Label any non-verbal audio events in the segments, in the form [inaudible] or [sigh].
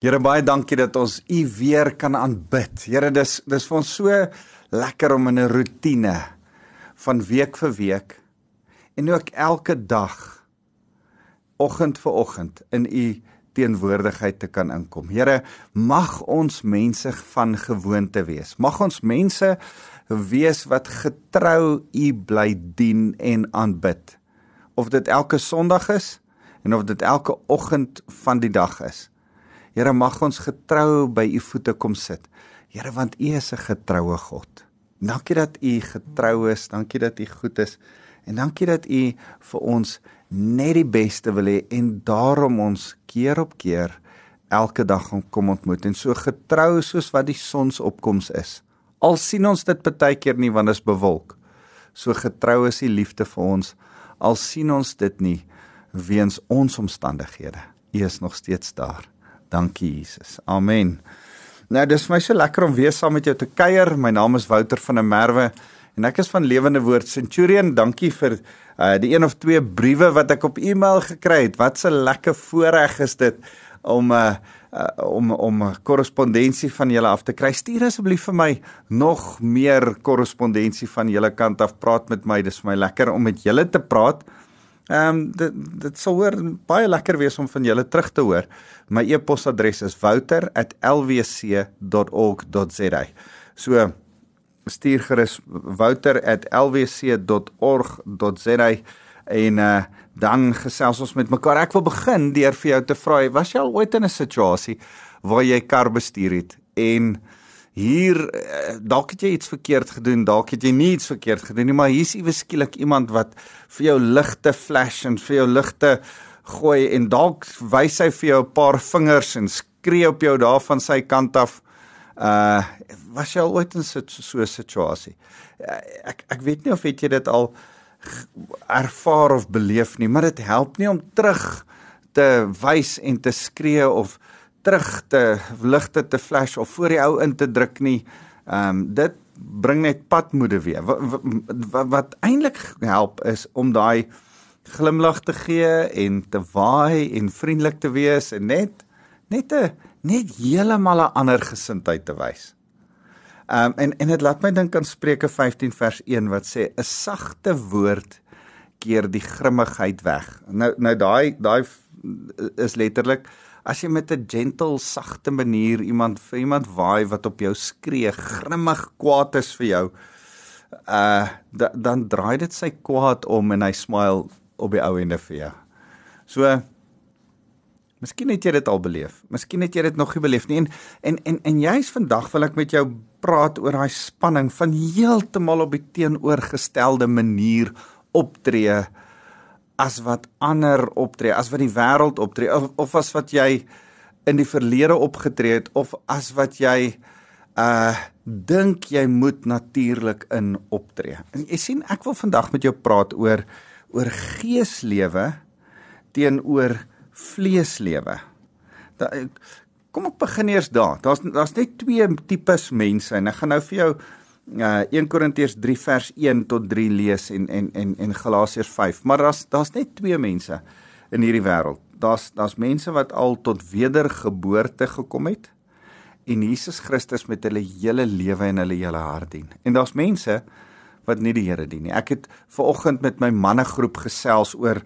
Here baie dankie dat ons U weer kan aanbid. Here dis dis vir ons so lekker om in 'n rotine van week vir week en ook elke dag oggend vir oggend in U teenwoordigheid te kan inkom. Here, mag ons mense van gewoonte wees. Mag ons mense wees wat getrou U bly dien en aanbid. Of dit elke Sondag is en of dit elke oggend van die dag is. Here mag ons getrou by u voete kom sit. Here want u is 'n getroue God. Dankie dat u getrou is, dankie dat u goed is en dankie dat u vir ons net die beste wil hê en daarom ons keer op keer elke dag kom ontmoet en so getrou soos wat die sonsopkoms is. Al sien ons dit baie keer nie want dit is bewolk. So getrou is die liefde vir ons al sien ons dit nie weens ons omstandighede. U is nog steeds daar. Dankie Jesus. Amen. Nou dis vir my so lekker om weer saam met jou te kuier. My naam is Wouter van der Merwe en ek is van Lewende Woord Centurion. Dankie vir uh die een of twee briewe wat ek op e-mail gekry het. Wat 'n lekker voorreg is dit om uh, uh om om korrespondensie van julle af te kry. Stuur asseblief vir my nog meer korrespondensie van julle kant af. Praat met my. Dis vir my lekker om met julle te praat. Ehm um, dit dit sal hoor baie lekker wees om van julle terug te hoor. My e-posadres is wouter@lwc.org.za. So stuur gerus wouter@lwc.org.za en uh, dan gesels ons met mekaar. Ek wil begin deur vir jou te vra, was jy al ooit in 'n situasie waar jy kar bestuur het en hier eh, dalk het jy iets verkeerd gedoen, dalk het jy nie iets verkeerd gedoen nie, maar hier's iewes skielik iemand wat vir jou ligte flash en vir jou ligte gooi en dalk wys hy vir jou 'n paar vingers en skree op jou daar van sy kant af. Uh was jy al ooit in so 'n situasie? Uh, ek ek weet nie of het jy dit al ervaar of beleef nie, maar dit help nie om terug te wys en te skree of terug te ligte te flash of voor die ou in te druk nie. Ehm um, dit bring net padmoede weer. Wat wat, wat eintlik help is om daai glimlag te gee en te waai en vriendelik te wees en net net 'n net heeltemal 'n ander gesindheid te wys. Ehm um, en en dit laat my dink aan Spreuke 15 vers 1 wat sê 'n sagte woord keer die grimmigheid weg. Nou nou daai daai is letterlik as jy met 'n gentle, sagte manier iemand vir iemand waai wat op jou skree, grimmig kwaad is vir jou, uh da, dan draai dit sy kwaad om en hy smile op die ou ende vir jou. So Miskien het jy dit al beleef. Miskien het jy dit nog nie beleef nie. En en en, en jy's vandag wil ek met jou praat oor daai spanning van heeltemal op die teenoorgestelde manier optree as wat ander optree, as wat die wêreld optree of, of as wat jy in die verlede opgetree het of as wat jy uh dink jy moet natuurlik in optree. En jy sien ek wil vandag met jou praat oor oor geeslewe teenoor vleeslewe. Da, kom ek begin eers daar. Daar's daar's net twee tipes mense en ek gaan nou vir jou uh 1 Korintiërs 3 vers 1 tot 3 lees en en en en Galasiërs 5. Maar daar's daar's net twee mense in hierdie wêreld. Daar's daar's mense wat al tot wedergeboorte gekom het en Jesus Christus met hulle hele lewe en hulle hele hart dien. En daar's mense wat nie die Here dien nie. Ek het ver oggend met my mannegroep gesels oor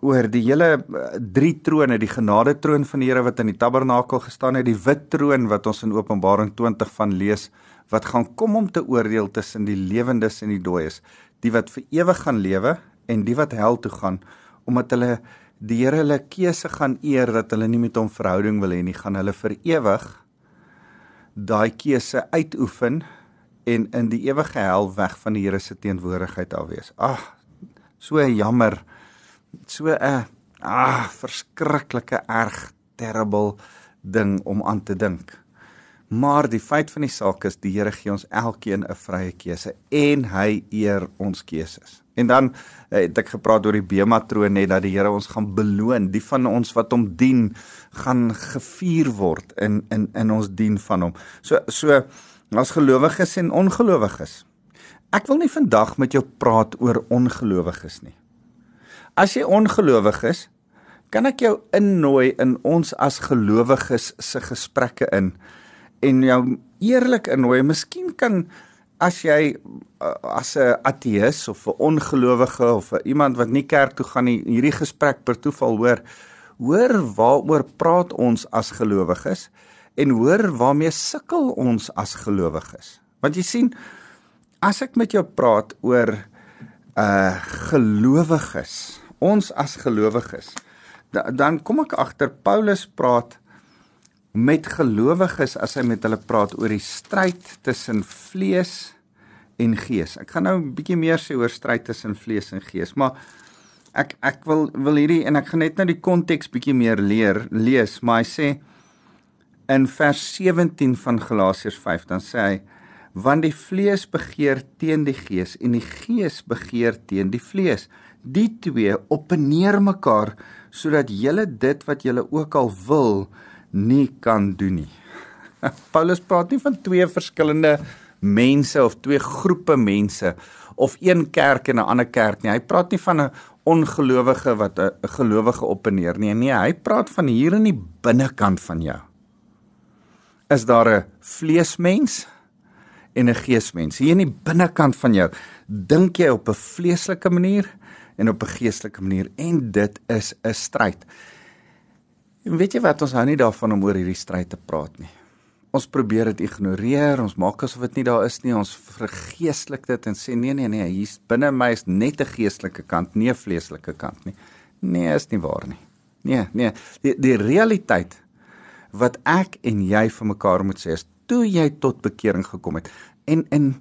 oor die hele uh, drie trone, die genade troon van die Here wat in die tabernakel gestaan het, die wit troon wat ons in Openbaring 20 van lees wat gaan kom om te oordeel tussen die lewendes en die dooies, die wat vir ewig gaan lewe en die wat hel toe gaan omdat hulle die Here hulle keuse gaan eer dat hulle nie met hom verhouding wil hê nie, gaan hulle vir ewig daai keuse uitoefen en in die ewige hel weg van die Here se teenwoordigheid af wees. Ag, so jammer. So 'n ah, verskriklike erg terrible ding om aan te dink. Maar die feit van die saak is die Here gee ons elkeen 'n vrye keuse en hy eer ons keuses. En dan eh, het ek gepraat oor die Bema-troon net dat die Here ons gaan beloon. Die van ons wat hom dien, gaan gevier word in in in ons dien van hom. So so as gelowiges en ongelowiges. Ek wil nie vandag met jou praat oor ongelowiges nie. As jy ongelowig is, kan ek jou innooi in ons as gelowiges se gesprekke in en jou eerlik innooi. Miskien kan as jy uh, as 'n ateïs of 'n ongelowige of iemand wat nie kerk toe gaan nie hierdie gesprek per toeval hoor, hoor waaroor praat ons as gelowiges en hoor waarmee sukkel ons as gelowiges. Want jy sien, as ek met jou praat oor uh gelowiges, ons as gelowiges, dan kom ek agter Paulus praat met gelowiges as hy met hulle praat oor die stryd tussen vlees en gees. Ek gaan nou 'n bietjie meer sê oor stryd tussen vlees en gees, maar ek ek wil wil hierdie en ek gaan net nou die konteks bietjie meer leer lees, maar hy sê in vers 17 van Galasiërs 5 dan sê hy want die vlees begeer teen die gees en die gees begeer teen die vlees. Die twee opneer mekaar sodat julle dit wat julle ook al wil nie kan doen nie. [laughs] Paulus praat nie van twee verskillende mense of twee groepe mense of een kerk en 'n ander kerk nie. Hy praat nie van 'n ongelowige wat 'n gelowige opneer nie. Nee, hy praat van hier in die binnekant van jou. Is daar 'n vleesmens en 'n geesmens? Hier in die binnekant van jou dink jy op 'n vleeslike manier en op 'n geestelike manier en dit is 'n stryd. En weet jy wat ons hou nie daarvan om oor hierdie stryd te praat nie. Ons probeer dit ignoreer, ons maak asof dit nie daar is nie. Ons vergeestelik dit en sê nee nee nee, hier's binne my is net 'n geestelike kant, nie 'n vleeslike kant nie. Nee, is nie waar nie. Nee, nee. Die die realiteit wat ek en jy vir mekaar moet sê is toe jy tot bekering gekom het en en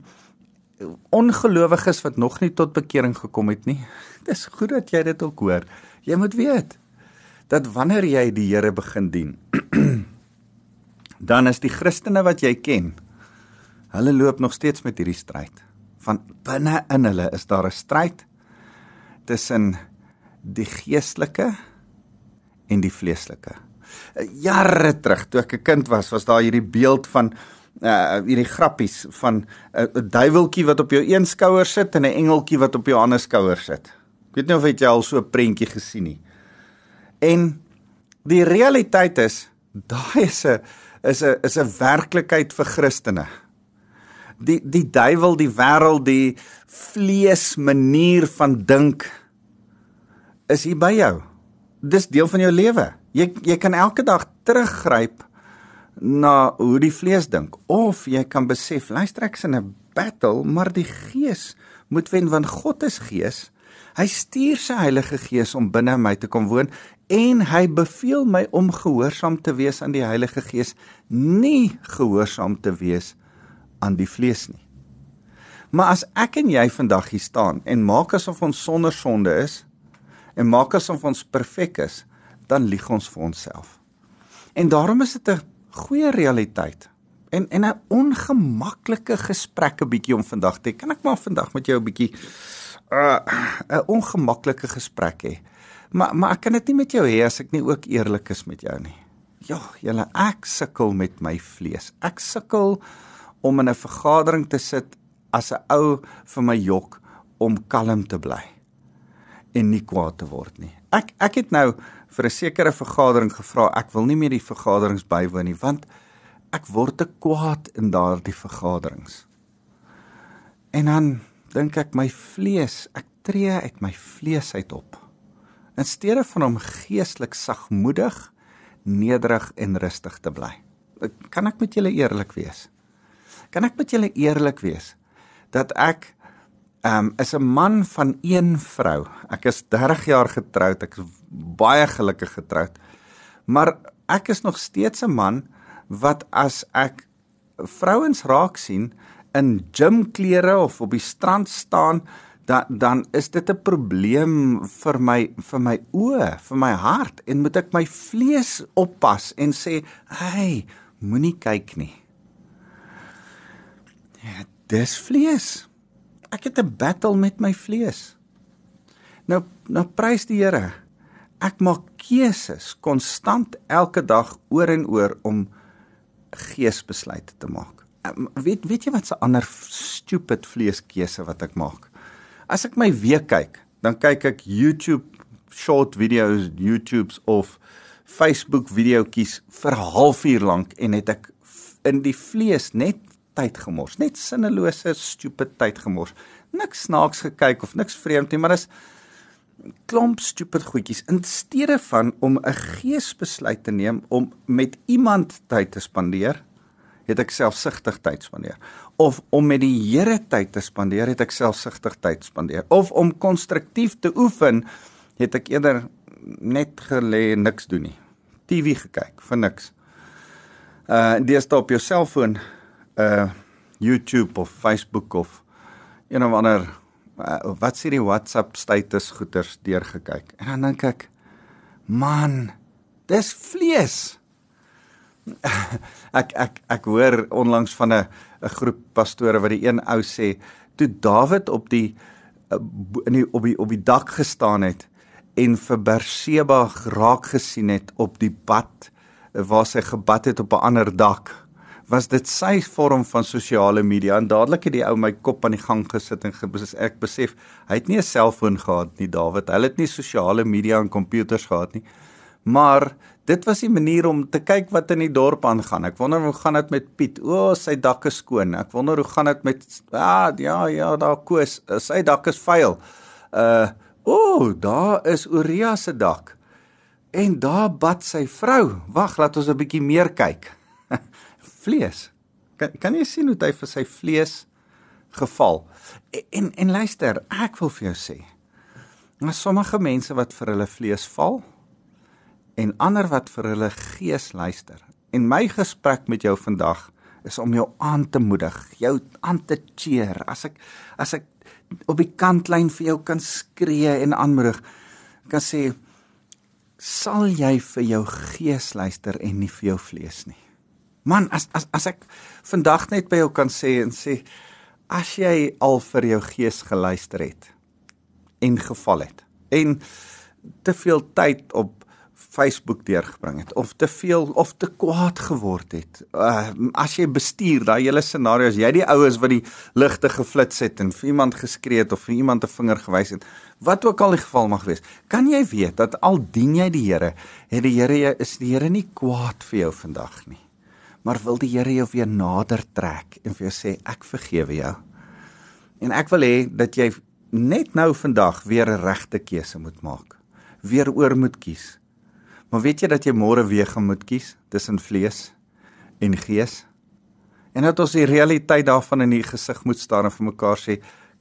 ongelowiges wat nog nie tot bekering gekom het nie. Dis goed dat jy dit ook hoor. Jy moet weet dat wanneer jy die Here begin dien, [clears throat] dan is die Christene wat jy ken, hulle loop nog steeds met hierdie stryd. Van binne in hulle is daar 'n stryd tussen die geestelike en die vleeslike. Jare terug toe ek 'n kind was, was daar hierdie beeld van uh hierdie grappies van 'n uh, duiweltjie wat op jou een skouer sit en 'n engeltjie wat op jou ander skouer sit. Ek weet nie of jy al so 'n prentjie gesien nie. En die realiteit is daai is 'n is 'n is 'n werklikheid vir Christene. Die die duiwel, die wêreld, die vlees manier van dink is hier by jou. Dis deel van jou lewe. Jy jy kan elke dag teruggryp na hoe die vlees dink of jy kan besef luister ek is in 'n battle, maar die gees moet wen want God is gees. Hy stuur sy Heilige Gees om binne my te kom woon en hy beveel my om gehoorsaam te wees aan die Heilige Gees, nie gehoorsaam te wees aan die vlees nie. Maar as ek en jy vandag hier staan en maak asof ons sonder sonde is en maak asof ons perfek is, dan lieg ons vir onsself. En daarom is dit 'n goeie realiteit en en 'n ongemaklike gesprek 'n bietjie om vandag te. Kan ek maar vandag met jou 'n bietjie uh, 'n ongemaklike gesprek hê? Maar maar ek kan dit nie met jou hê as ek nie ook eerlik is met jou nie. Ja, julle ek sukkel met my vlees. Ek sukkel om in 'n vergadering te sit as 'n ou vir my jok om kalm te bly en nie kwaad te word nie. Ek ek het nou vir 'n sekere vergadering gevra, ek wil nie meer die vergaderings bywoon nie want ek word te kwaad in daardie vergaderings. En dan dink ek my vlees, ek tree uit my vlees uit op in steede van om geestelik sagmoedig, nederig en rustig te bly. Kan ek met julle eerlik wees? Kan ek met julle eerlik wees dat ek ehm um, is 'n man van een vrou. Ek is 30 jaar getroud, ek is baie gelukkig getroud. Maar ek is nog steeds 'n man wat as ek vrouens raak sien in gymklere of op die strand staan dan dan is dit 'n probleem vir my vir my oë, vir my hart en moet ek my vlees oppas en sê, "Hey, moenie kyk nie." Ja, dis vlees. Ek het 'n battle met my vlees. Nou nou prys die Here. Ek maak keuses konstant elke dag oor en oor om geesbesluite te maak. Weet weet jy wat 'n ander stupid vleeskeuse wat ek maak? As ek my week kyk, dan kyk ek YouTube short videos, YouTubes of Facebook videoetjies vir halfuur lank en het ek in die vlees net tyd gemors, net sinnelose stupid tyd gemors. Niks snaaks gekyk of niks vreemd nie, maar dis klomp stupid goedjies in steede van om 'n geesbesluit te neem om met iemand tyd te spandeer het ek selfsugtig tyd spandeer of om met die Here tyd te spandeer het ek selfsugtig tyd spandeer of om konstruktief te oefen het ek eerder net gelê en niks doen nie TV gekyk vir niks uh dis op jou selfoon uh YouTube of Facebook of een of ander uh, wat sê die WhatsApp status goeters deurgekyk. En dan dink ek, man, dis vlees. [laughs] ek ek ek hoor onlangs van 'n 'n groep pastore wat die een ou sê, toe Dawid op die uh, in die op die op die dak gestaan het en vir Berseba raak gesien het op die pad waar sy gebad het op 'n ander dak was dit sy vorm van sosiale media. En dadelik het die ou my kop aan die gang gesit en gebes, ek besef hy het nie 'n selfoon gehad nie Dawid hy het nie sosiale media en komputers gehad nie. Maar dit was die manier om te kyk wat in die dorp aangaan. Ek wonder hoe gaan dit met Piet? O sy dak is skoon. Ek wonder hoe gaan dit met ah, ja ja daar koes sy dak is vuil. Uh o daar is Uria se dak. En daar bad sy vrou. Wag laat ons 'n bietjie meer kyk. [laughs] Vlees. Kan kan jy sien hoe hy vir sy vlees geval? En en, en luister, ek wil vir jou sê, maar sommige mense wat vir hulle vlees val en ander wat vir hulle gees luister. En my gesprek met jou vandag is om jou aan te moedig, jou aan te cheer. As ek as ek op die kantlyn vir jou kan skree en aanmoedig, kan sê sal jy vir jou gees luister en nie vir jou vlees nie. Man, as as as ek vandag net by jou kan sê en sê as jy al vir jou gees geluister het en geval het en te veel tyd op Facebook deurgebring het of te veel of te kwaad geword het. Uh, as jy bestuur daai hele scenario as jy die oues wat die ligte geflits het en vir iemand geskree het of vir iemand 'n vinger gewys het, wat ook al die geval mag wees, kan jy weet dat al dien jy die Here, het die Here is die Here nie kwaad vir jou vandag nie maar wil die Here jou weer nader trek en vir jou sê ek vergewe jou. En ek wil hê dat jy net nou vandag weer 'n regte keuse moet maak. Weer oor moet kies. Maar weet jy dat jy môre weer gaan moet kies tussen vlees en gees? En dat ons die realiteit daarvan in die gesig moet staar en vir mekaar sê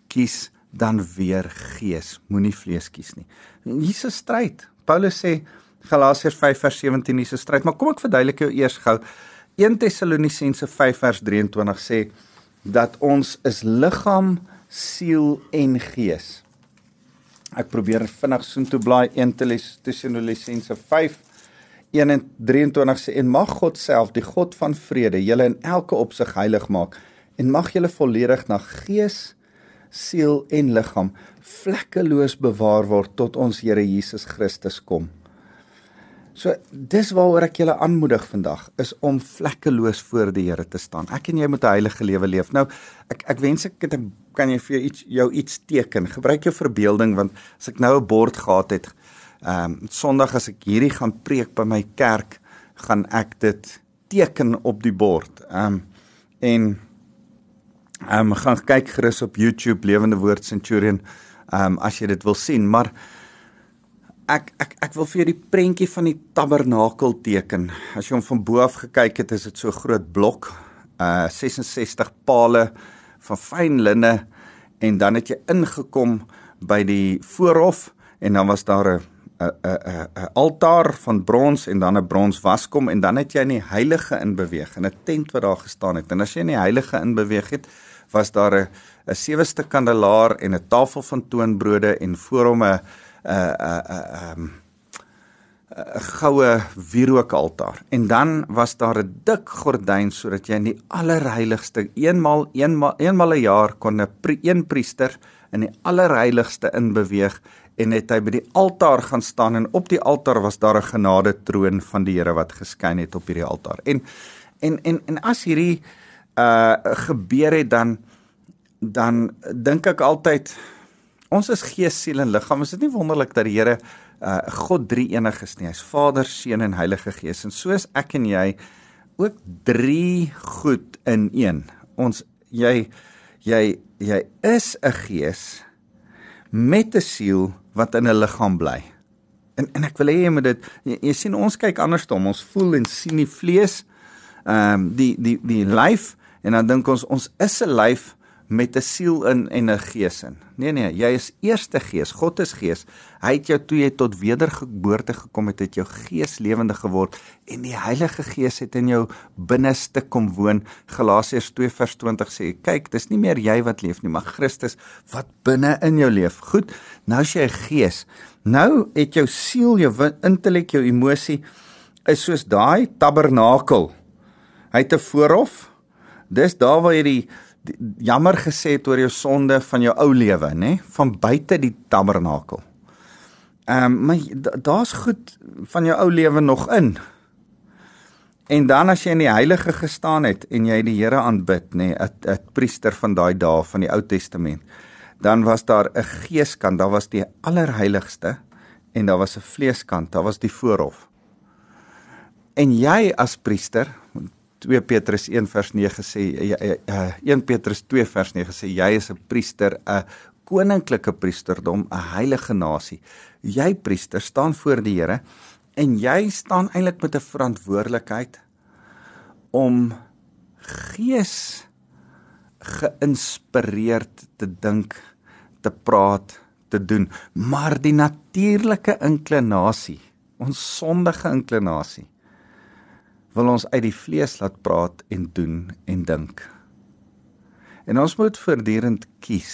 kies dan weer gees, moenie vlees kies nie. Hier's 'n stryd. Paulus sê Galasiërs 5:17 is 'n stryd, maar kom ek verduidelik jou eers gou. 1 Tessalonisense 5 vers 23 sê dat ons is liggaam, siel en gees. Ek probeer vinnig soontoe blaai 1 Tessalonisense 5 1:23 sê en mag God self die God van vrede julle in elke opsig heilig maak en mag julle volledig na gees, siel en liggaam vlekkeloos bewaar word tot ons Here Jesus Christus kom. So dis waaroor ek julle aanmoedig vandag is om vlekkeloos voor die Here te staan. Ek en jy moet 'n heilige lewe leef. Nou ek ek wens ek het, kan jy vir jou iets jou iets teken. Gebruik jou verbeelding want as ek nou 'n bord gehad het, ehm um, Sondag as ek hierdie gaan preek by my kerk, gaan ek dit teken op die bord. Ehm um, en ehm um, gaan kyk gerus op YouTube Lewende Woord Centurion ehm um, as jy dit wil sien, maar ek ek ek wil vir jou die prentjie van die tabernakel teken. As jy hom van bo af gekyk het, is dit so groot blok, uh 66 pale van fyn linne en dan het jy ingekom by die voorhof en dan was daar 'n 'n 'n 'n altaar van brons en dan 'n brons waskom en dan het jy in die heilige in beweeg in 'n tent wat daar gestaan het. En as jy in die heilige in beweeg het, was daar 'n 'n seweste kandelaar en 'n tafel van toonbrode en voor hom 'n 'n 'n 'n 'n goue wierookaltaar. En dan was daar 'n dik gordyn sodat jy in die allerheiligste eenmal eenmal eenmal 'n jaar kon 'n een priester in die allerheiligste inbeweeg en het hy by die altaar gaan staan en op die altaar was daar 'n genade troon van die Here wat geskyn het op hierdie altaar. En en en en as hierdie uh gebeur het dan dan dink ek altyd Ons is gees, siel en liggaam. Is dit nie wonderlik dat die Here uh God drie enig is nie. Hy's Vader, Seun en Heilige Gees. En soos ek en jy ook drie goed in een. Ons jy jy jy is 'n gees met 'n siel wat in 'n liggaam bly. En en ek wil hê jy moet dit jy, jy sien ons kyk anders toe. Ons voel en sien die vlees, ehm um, die die die lyf en dan dink ons ons is 'n lyf met 'n siel in en 'n gees in. Nee nee, jy is eerste gees. God is gees. Hy het jou toe jy tot wedergeboorte gekom het, het jou gees lewendig geword en die Heilige Gees het in jou binneste kom woon. Galasiërs 2:20 sê, kyk, dis nie meer jy wat leef nie, maar Christus wat binne in jou leef. Goed, nou as jy 'n gees, nou het jou siel, jou intellek, jou emosie is soos daai tabernakel. Hy het 'n voorhof. Dis daar waar jy die jammer gesê het oor jou sonde van jou ou lewe, nê, van buite die tabernakel. Ehm um, maar daar's goed van jou ou lewe nog in. En dan as jy in die heilige gestaan het en jy die Here aanbid, nê, 'n 'n priester van daai dae van die Ou Testament, dan was daar 'n geeskant, daar was die allerheiligste en daar was 'n vleeskant, daar was die voorhof. En jy as priester, 2 Petrus 1 vers 9 sê uh, 1 Petrus 2 vers 9 sê jy is 'n priester, 'n koninklike priesterdom, 'n heilige nasie. Jy priester staan voor die Here en jy staan eintlik met 'n verantwoordelikheid om gees geïnspireerd te dink, te praat, te doen, maar die natuurlike inklinasie, ons sondige inklinasie wil ons uit die vlees laat praat en doen en dink. En ons moet voortdurend kies.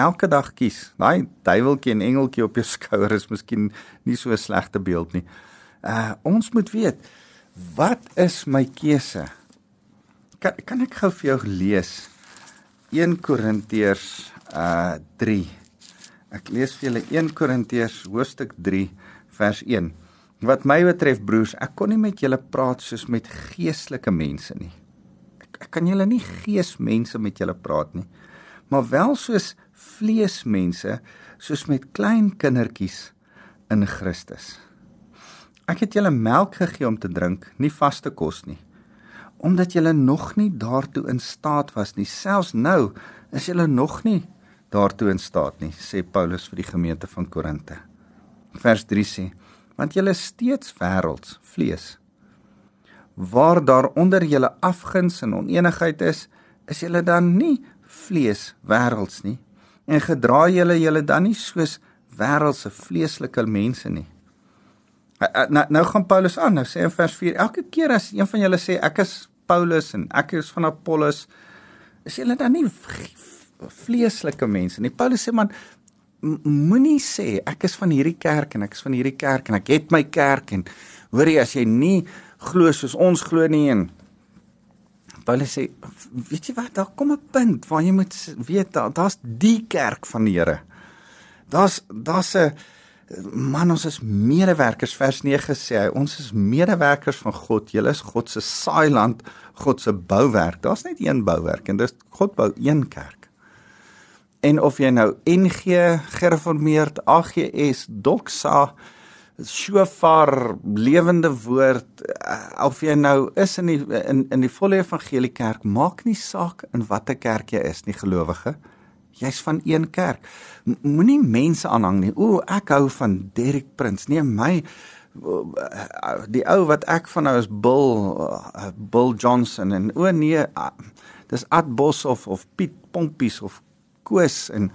Elke dag kies. Daai duiweltjie en engeltjie op jou [laughs] skouer is miskien nie so 'n slegte beeld nie. Uh ons moet weet wat is my keuse? Kan kan ek gou vir jou lees 1 Korintiërs uh 3. Ek lees vir julle 1 Korintiërs hoofstuk 3 vers 1. Wat my betref broers, ek kon nie met julle praat soos met geestelike mense nie. Ek, ek kan julle nie geesmense met julle praat nie, maar wel soos vleesmense, soos met klein kindertjies in Christus. Ek het julle melk gegee om te drink, nie vaste kos nie, omdat julle nog nie daartoe in staat was nie. Selfs nou is julle nog nie daartoe in staat nie, sê Paulus vir die gemeente van Korinte. Vers 3 sê: want julle is steeds wêrelds vlees. Waar daar onder julle afguns en onenigheid is is julle dan nie vlees wêrelds nie. En gedra julle julle dan nie soos wêreldse vleeslike mense nie. Nou nou gaan Paulus aan nou sê in vers 4 elke keer as een van julle sê ek is Paulus en ek is van Apollos is julle dan nie vleeslike mense nie. Paulus sê man moenie sê ek is van hierdie kerk en ek is van hierdie kerk en ek het my kerk en hoor jy as jy nie glo soos ons glo nie en Paulus sê weet jy wat daar kom 'n punt waar jy moet weet daar daar's die kerk van die Here. Daar's daar's 'n man ons is medewerkers vers 9 sê hy ons is medewerkers van God. Julle is God se saailand, God se bouwerk. Daar's net een bouwerk en dis God bou een kerk en of jy nou NG gereformeerd AGS Doxa Shofar lewende woord eh, of jy nou is in die in in die volle evangelie kerk maak nie saak in watter kerk jy is nie gelowige. Jy's van een kerk. Moenie mense aanhang nie. O ek hou van Derek Prins nee my die ou wat ek van nou is Bill uh, Bill Johnson en o nee uh, dis Ad Boshoff of Piet Pompies of koos en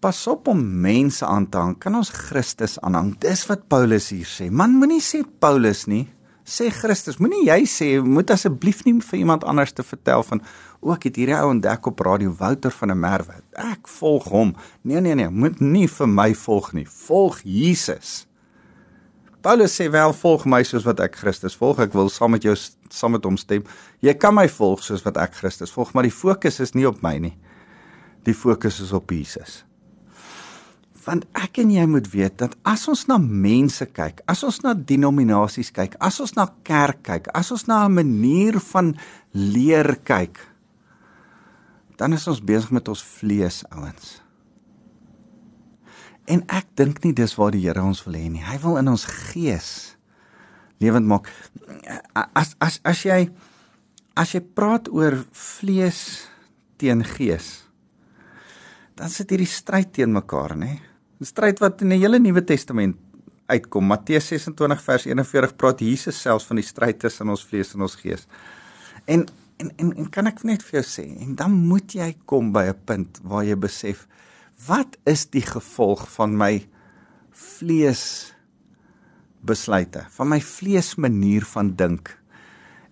pas op om mense aan te hang. Kan ons Christus aanhang? Dis wat Paulus hier sê. Man moenie sê Paulus nie, sê Christus. Moenie jy sê moet asseblief nie vir iemand anders te vertel van o, ek het hierdie ou ontdek op radio Wouter van der Merwe. Ek volg hom. Nee nee nee, moet nie vir my volg nie. Volg Jesus. Paulus sê wel volg my soos wat ek Christus volg. Ek wil saam met jou saam met hom stem. Jy kan my volg soos wat ek Christus volg, maar die fokus is nie op my nie die fokus is op Jesus. Want ek en jy moet weet dat as ons na mense kyk, as ons na denominasies kyk, as ons na kerk kyk, as ons na 'n manier van leer kyk, dan is ons besig met ons vlees ouens. En ek dink nie dis waar die Here ons wil hê nie. Hy wil in ons gees lewend maak. As as as jy as jy praat oor vlees teen gees, dan sit hierdie stryd teen mekaar, nê? 'n Stryd wat in die hele Nuwe Testament uitkom. Matteus 26 vers 41 praat Jesus selfs van die stryd tussen ons vlees en ons gees. En en en, en kan ek net vir jou sê, en dan moet jy kom by 'n punt waar jy besef wat is die gevolg van my vlees besluite, van my vlees manier van dink?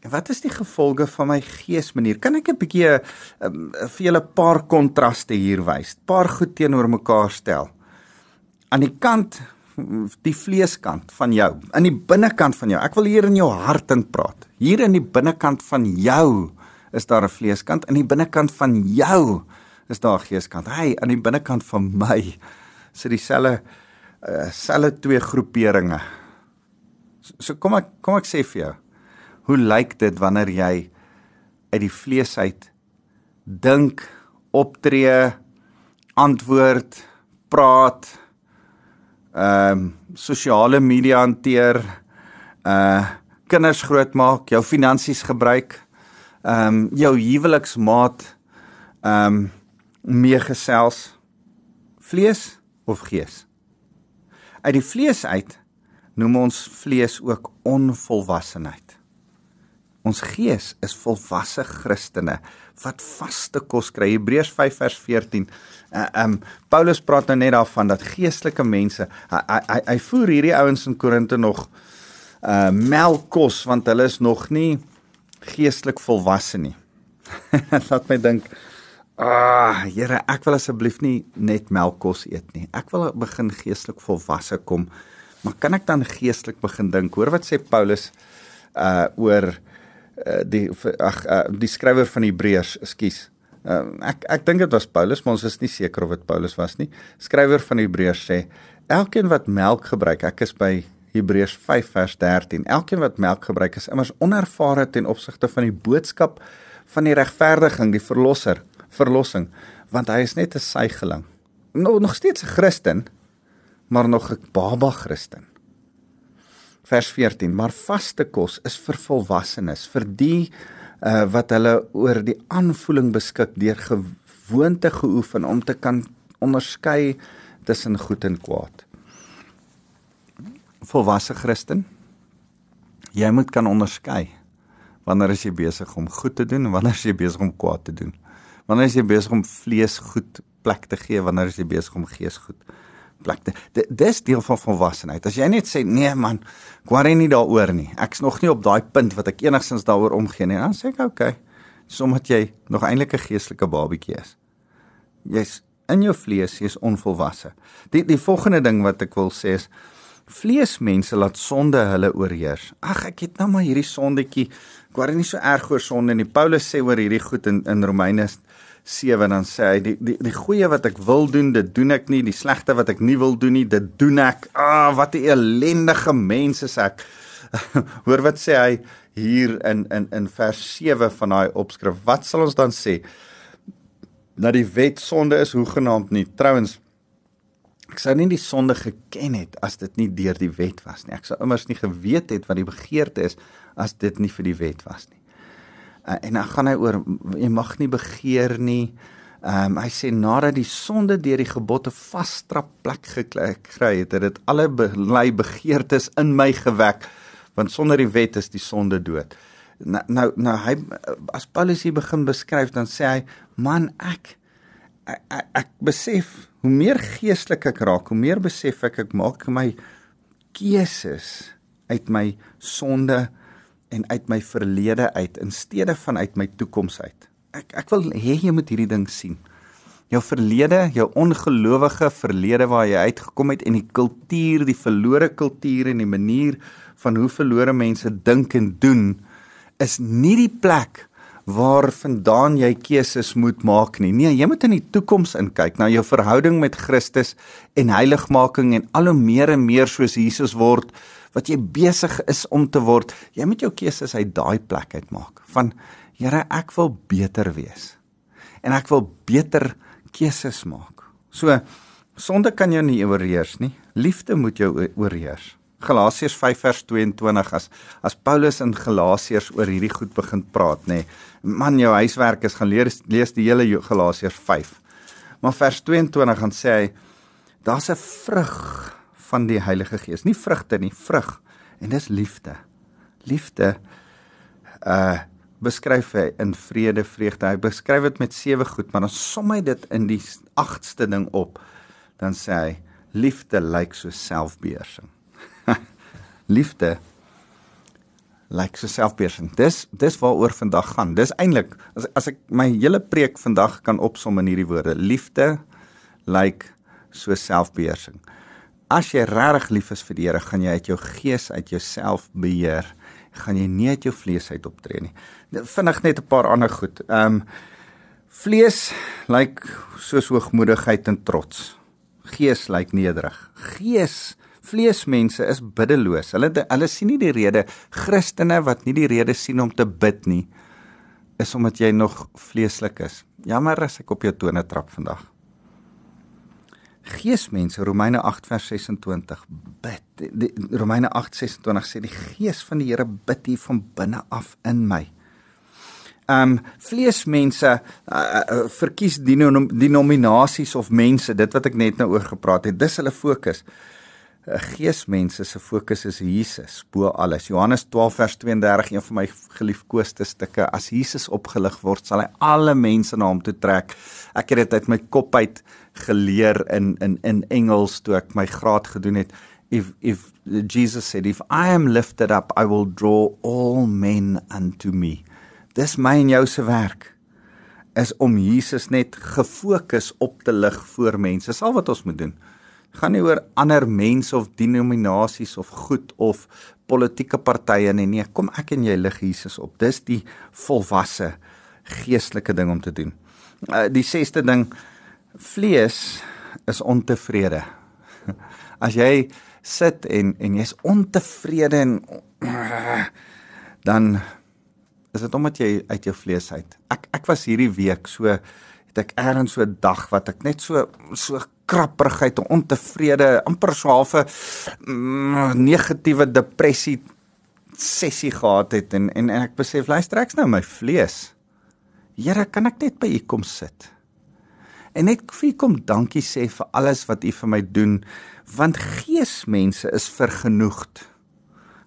En wat is die gevolge van my gees manier? Kan ek 'n bietjie um, vir julle 'n paar kontraste hier wys? Paar goed teenoor mekaar stel. Aan die kant die vleeskant van jou, in die binnekant van jou. Ek wil hier in jou hart in praat. Hier in die binnekant van jou is daar 'n vleeskant, in die binnekant van jou is daar 'n geeskant. Hy aan die binnekant van my sit dieselfde uh, selfe twee groeperinge. So, so kom ek kom ek sê vir jou. Hoe lyk dit wanneer jy uit die vlees uit dink, optree, antwoord, praat, ehm um, sosiale media hanteer, uh kinders grootmaak, jou finansies gebruik, ehm um, jou huweliksmaat ehm um, meegesels vlees of gees. Uit die vlees uit noem ons vlees ook onvolwassenheid. Ons gees is volwasse Christene wat vaste kos kry. Hebreërs 5 vers 14. Uh, um Paulus praat nou net daarvan dat geestelike mense hy hy, hy voer hierdie ouens in Korinte nog uh melkkos want hulle is nog nie geestelik volwasse nie. [laughs] Laat my dink Ah, Here, ek wil asseblief nie net melkkos eet nie. Ek wil begin geestelik volwasse kom. Maar kan ek dan geestelik begin dink? Hoor wat sê Paulus uh oor uh, die ag uh, die skrywer van Hebreërs, ekskuus. Uh, ek ek dink dit was Paulus, maar ons is nie seker of dit Paulus was nie. Skrywer van Hebreërs sê: "Elkeen wat melk gebruik, ek is by Hebreërs 5 vers 13. Elkeen wat melk gebruik is immers onervare ten opsigte van die boodskap van die regverdiging, die verlosser." verlossing want hy is net 'n suigeling. Nou nog steeds 'n Christen, maar nog 'n baba Christen. Vers 14: Maar vaste kos is vir volwassenes, vir die uh, wat hulle oor die aanvoeling beskik deur gewoonte geoefen om te kan onderskei tussen goed en kwaad. Volwasse Christen, jy moet kan onderskei wanneer jy besig om goed te doen en wanneer jy besig om kwaad te doen. Wanneer is jy besig om vlees goed plek te gee? Wanneer is jy besig om gees goed plek? Dis deel van volwassenheid. As jy net sê nee man, ek worry nie daaroor nie. Ek's nog nie op daai punt wat ek enigstens daaroor omgee nie. Dan sê ek okay. Sommige jy nog eintlik 'n geestelike babatjie is. Jy's in jou vlees, jy's onvolwasse. Die die volgende ding wat ek wil sê is vleesmense laat sonde hulle oorheers. Ag ek het nou maar hierdie sondetjie. Ek worry nie so erg oor sonde nie. Paulus sê oor hierdie goed in in Romeine 7 dan sê hy die die die goeie wat ek wil doen, dit doen ek nie, die slegte wat ek nie wil doen nie, dit doen ek. Ah, wat 'n ellendige mens is ek. [laughs] Hoor wat sê hy hier in in in vers 7 van daai opskrif. Wat sal ons dan sê? Dat die wet sonde is hoegenaamd nie. Trouwens Ek sou nie die sonde geken het as dit nie deur die wet was nie. Ek sou immers nie geweet het wat die begeerte is as dit nie vir die wet was nie. Uh, en dan gaan hy oor jy mag nie begeer nie. Ehm um, hy sê nadat die sonde deur die gebote vasstrap plek gekry het, het dit alle belei begeertes in my gewek want sonder die wet is die sonde dood. Nou nou, nou hy as Paulus hier begin beskryf dan sê hy man ek ek, ek, ek besef hoe meer geestelik ek raak, hoe meer besef ek ek maak my keuses uit my sonde en uit my verlede uit in steede van uit my toekoms uit. Ek ek wil hê jy moet hierdie ding sien. Jou verlede, jou ongelowige verlede waar jy uitgekom het en die kultuur, die verlore kultuur en die manier van hoe verlore mense dink en doen is nie die plek waarvandaan jy keuses moet maak nie. Nee, jy moet in die toekoms inkyk na jou verhouding met Christus en heiligmaking en al hoe meer en meer soos Jesus word wat jy besig is om te word, jy moet jou keuses uit daai plek uitmaak. Van Here, ek wil beter wees. En ek wil beter keuses maak. So Sonde kan jou nie oorheers nie. Liefde moet jou oorheers. Galasiërs 5 vers 22 as as Paulus in Galasiërs oor hierdie goed begin praat, nê. Man, jou huiswerk is gaan lees lees die hele Galasiërs 5. Maar vers 22 gaan sê hy daar's 'n vrug van die Heilige Gees, nie vrugte nie, vrug. En dis liefde. Liefde uh beskryf hy in vrede, vreugde. Hy beskryf dit met sewe goed, maar dan som hy dit in die agste ding op. Dan sê hy liefde lyk so selfbeheersing. [laughs] liefde lyk so selfbeheersing. Dis dis waaroor vandag gaan. Dis eintlik as as ek my hele preek vandag kan opsom in hierdie woorde. Liefde lyk so selfbeheersing. As jy regtig lief is vir die Here, gaan jy uit jou gees uit jouself beheer gaan jy nie uit jou vlees uit optree nie. Vinnig net 'n paar ander goed. Ehm um, vlees lyk soos hoogmoedigheid en trots. Gees lyk nederig. Gees vleesmense is biddeloos. Hulle hulle sien nie die rede Christene wat nie die rede sien om te bid nie is omdat jy nog vleeslik is. Jammer as ek op jou tone trap vandag geesmense Romeine 8 vers 26 bid die, Romeine 8 26 sê die gees van die Here bid hier van binne af in my. Um vleesmense uh, uh, verkies die denominasies of mense dit wat ek net nou oor gepraat het dis hulle fokus. Uh, geesmense se fokus is Jesus bo alles. Johannes 12 vers 32 een van my geliefkoeste stukke as Jesus opgelig word sal hy alle mense na hom toe trek. Ek het dit uit my kop uit geleer in in in Engels toe ek my graad gedoen het. If if Jesus said if I am lifted up I will draw all men unto me. Dis my en jou se werk is om Jesus net gefokus op te lig voor mense. Dis al wat ons moet doen. Gaan nie oor ander mense of denominasies of goed of politieke partye nie. Nee kom ek en jy lig Jesus op. Dis die volwasse geestelike ding om te doen. Uh, die sesde ding vlees is ontevrede. [laughs] As jy sit en en jy's ontevrede en dan is dit omdat jy uit jou vlees uit. Ek ek was hierdie week so het ek eers so 'n dag wat ek net so so krapperigheid en ontevrede, amper so half 'n mm, negatiewe depressie sessie gehad het en en, en ek besef luister ek's nou my vlees. Here, kan ek net by u kom sit? En net vir kom dankie sê vir alles wat u vir my doen want geesmense is vergenoegd.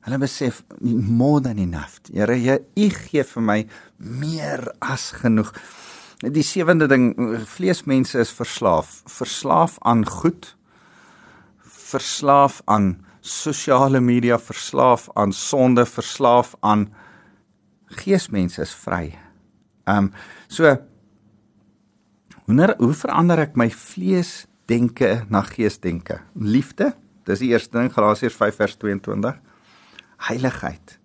Hulle besef more than enough. Here, jy u gee vir my meer as genoeg. Die sewende ding, vleesmense is verslaaf, verslaaf aan goed, verslaaf aan sosiale media, verslaaf aan sonde, verslaaf aan geesmense is vry. Ehm um, so Hoe hoe verander ek my vlees denke na gees denke? Liefde, dis die eerste ding Galasiërs 5 vers 22. Heiligheid.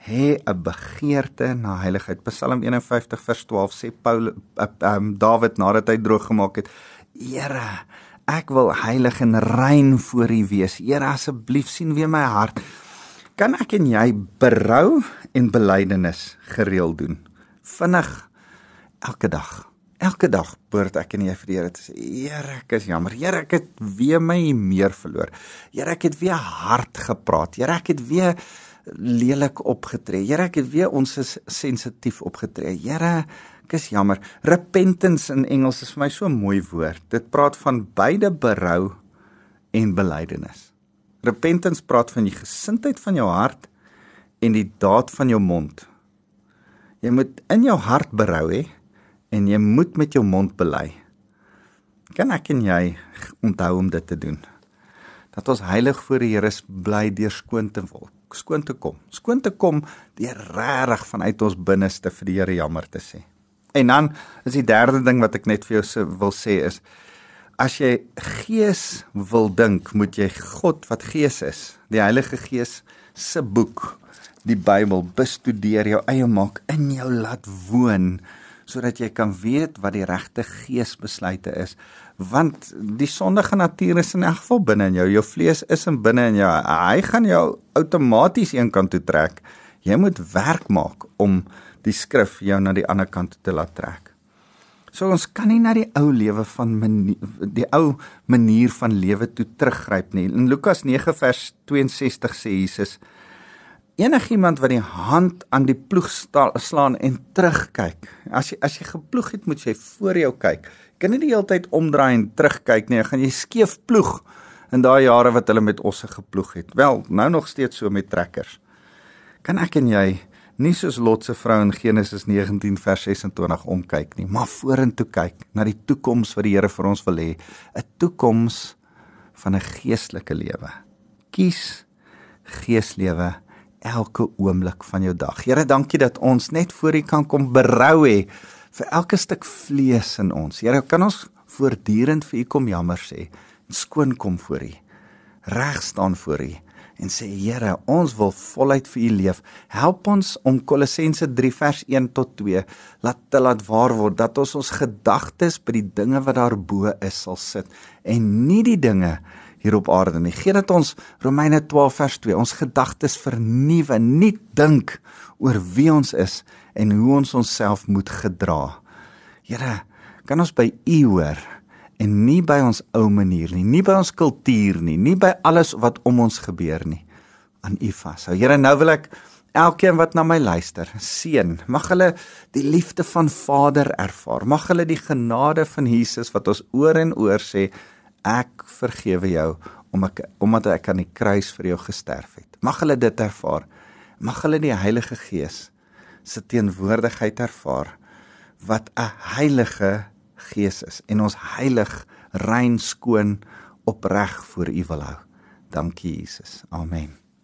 Hê 'n begeerte na heiligheid. Psalm 51 vers 12 sê Paul um, Dawid nadat hy droog gemaak het: Here, ek wil heilig en rein voor U wees. Here, asseblief sien weer my hart. Kan ek en jy berou en belydenis gereeld doen? Vinnig elke dag elke dag behoort ek en jy vir die Here te sê, Here, ek is jammer. Here, ek het weer my meer verloor. Here, ek het weer hard gepraat. Here, ek het weer lelik opgetree. Here, ek het weer ons sensitief opgetree. Here, ek is jammer. Repentance in Engels is vir my so 'n mooi woord. Dit praat van beide berou en belydenis. Repentance praat van die gesindheid van jou hart en die daad van jou mond. Jy moet in jou hart berou hê en jy moet met jou mond bely. Kan ek en jy onthou om dit te doen? Dat ons heilig voor die Here bly deur skoon te word, skoon te kom. Skoon te kom deur regtig vanuit ons binneste vir die Here jammer te sê. En dan is die derde ding wat ek net vir jou wil sê is as jy gees wil dink, moet jy God wat gees is, die Heilige Gees se boek, die Bybel bestudeer, jou eie maak in jou laat woon sodat jy kan weet wat die regte geesbesluite is. Want die sondige natuur is in elk geval binne in jou. Jou vlees is in binne in jou. Hy gaan jou outomaties een kant toe trek. Jy moet werk maak om die skrif jou na die ander kant te laat trek. So ons kan nie na die ou lewe van manier, die ou manier van lewe toe teruggryp nie. In Lukas 9 vers 62 sê Jesus: Enigiemand wat die hand aan die ploeg slaan en terugkyk. As jy as jy geploeg het, moet jy voor jou kyk. Jy kan nie die hele tyd omdraai en terugkyk nie. Dan gaan jy skeef ploeg in daai jare wat hulle met osse geploeg het. Wel, nou nog steeds so met trekkers. Kan ek en jy nie soos Lot se vrou in Genesis 19 vers 26 omkyk nie, maar vorentoe kyk na die toekoms wat die Here vir ons wil hê, 'n toekoms van 'n geestelike lewe. Kies geeslewe elke oomblik van jou dag. Here, dankie dat ons net voor U kan kom berou hê vir elke stuk vlees in ons. Here, kan ons voortdurend vir U kom jammer sê, skoon kom voor U, reg staan voor U en sê Here, ons wil voluit vir U leef. Help ons om Kolossense 3 vers 1 tot 2 laat te laat waar word dat ons ons gedagtes by die dinge wat daarbo is sal sit en nie die dinge hier op aarde nie. Geen dat ons Romeine 12 vers 2 ons gedagtes vernuwe, nie dink oor wie ons is en hoe ons onsself moet gedra. Here, kan ons by U hoor? en nie by ons ou manier nie, nie by ons kultuur nie, nie by alles wat om ons gebeur nie aan U vashou. Here, nou wil ek elkeen wat na my luister, seën. Mag hulle die liefde van Vader ervaar. Mag hulle die genade van Jesus wat ons oor en oor sê, ek vergewe jou om ek omdat ek aan die kruis vir jou gesterf het. Mag hulle dit ervaar. Mag hulle die Heilige Gees se teenwoordigheid ervaar wat 'n heilige Gees is en ons heilig, rein, skoon, opreg voor U wil hou. Dankie Jesus. Amen.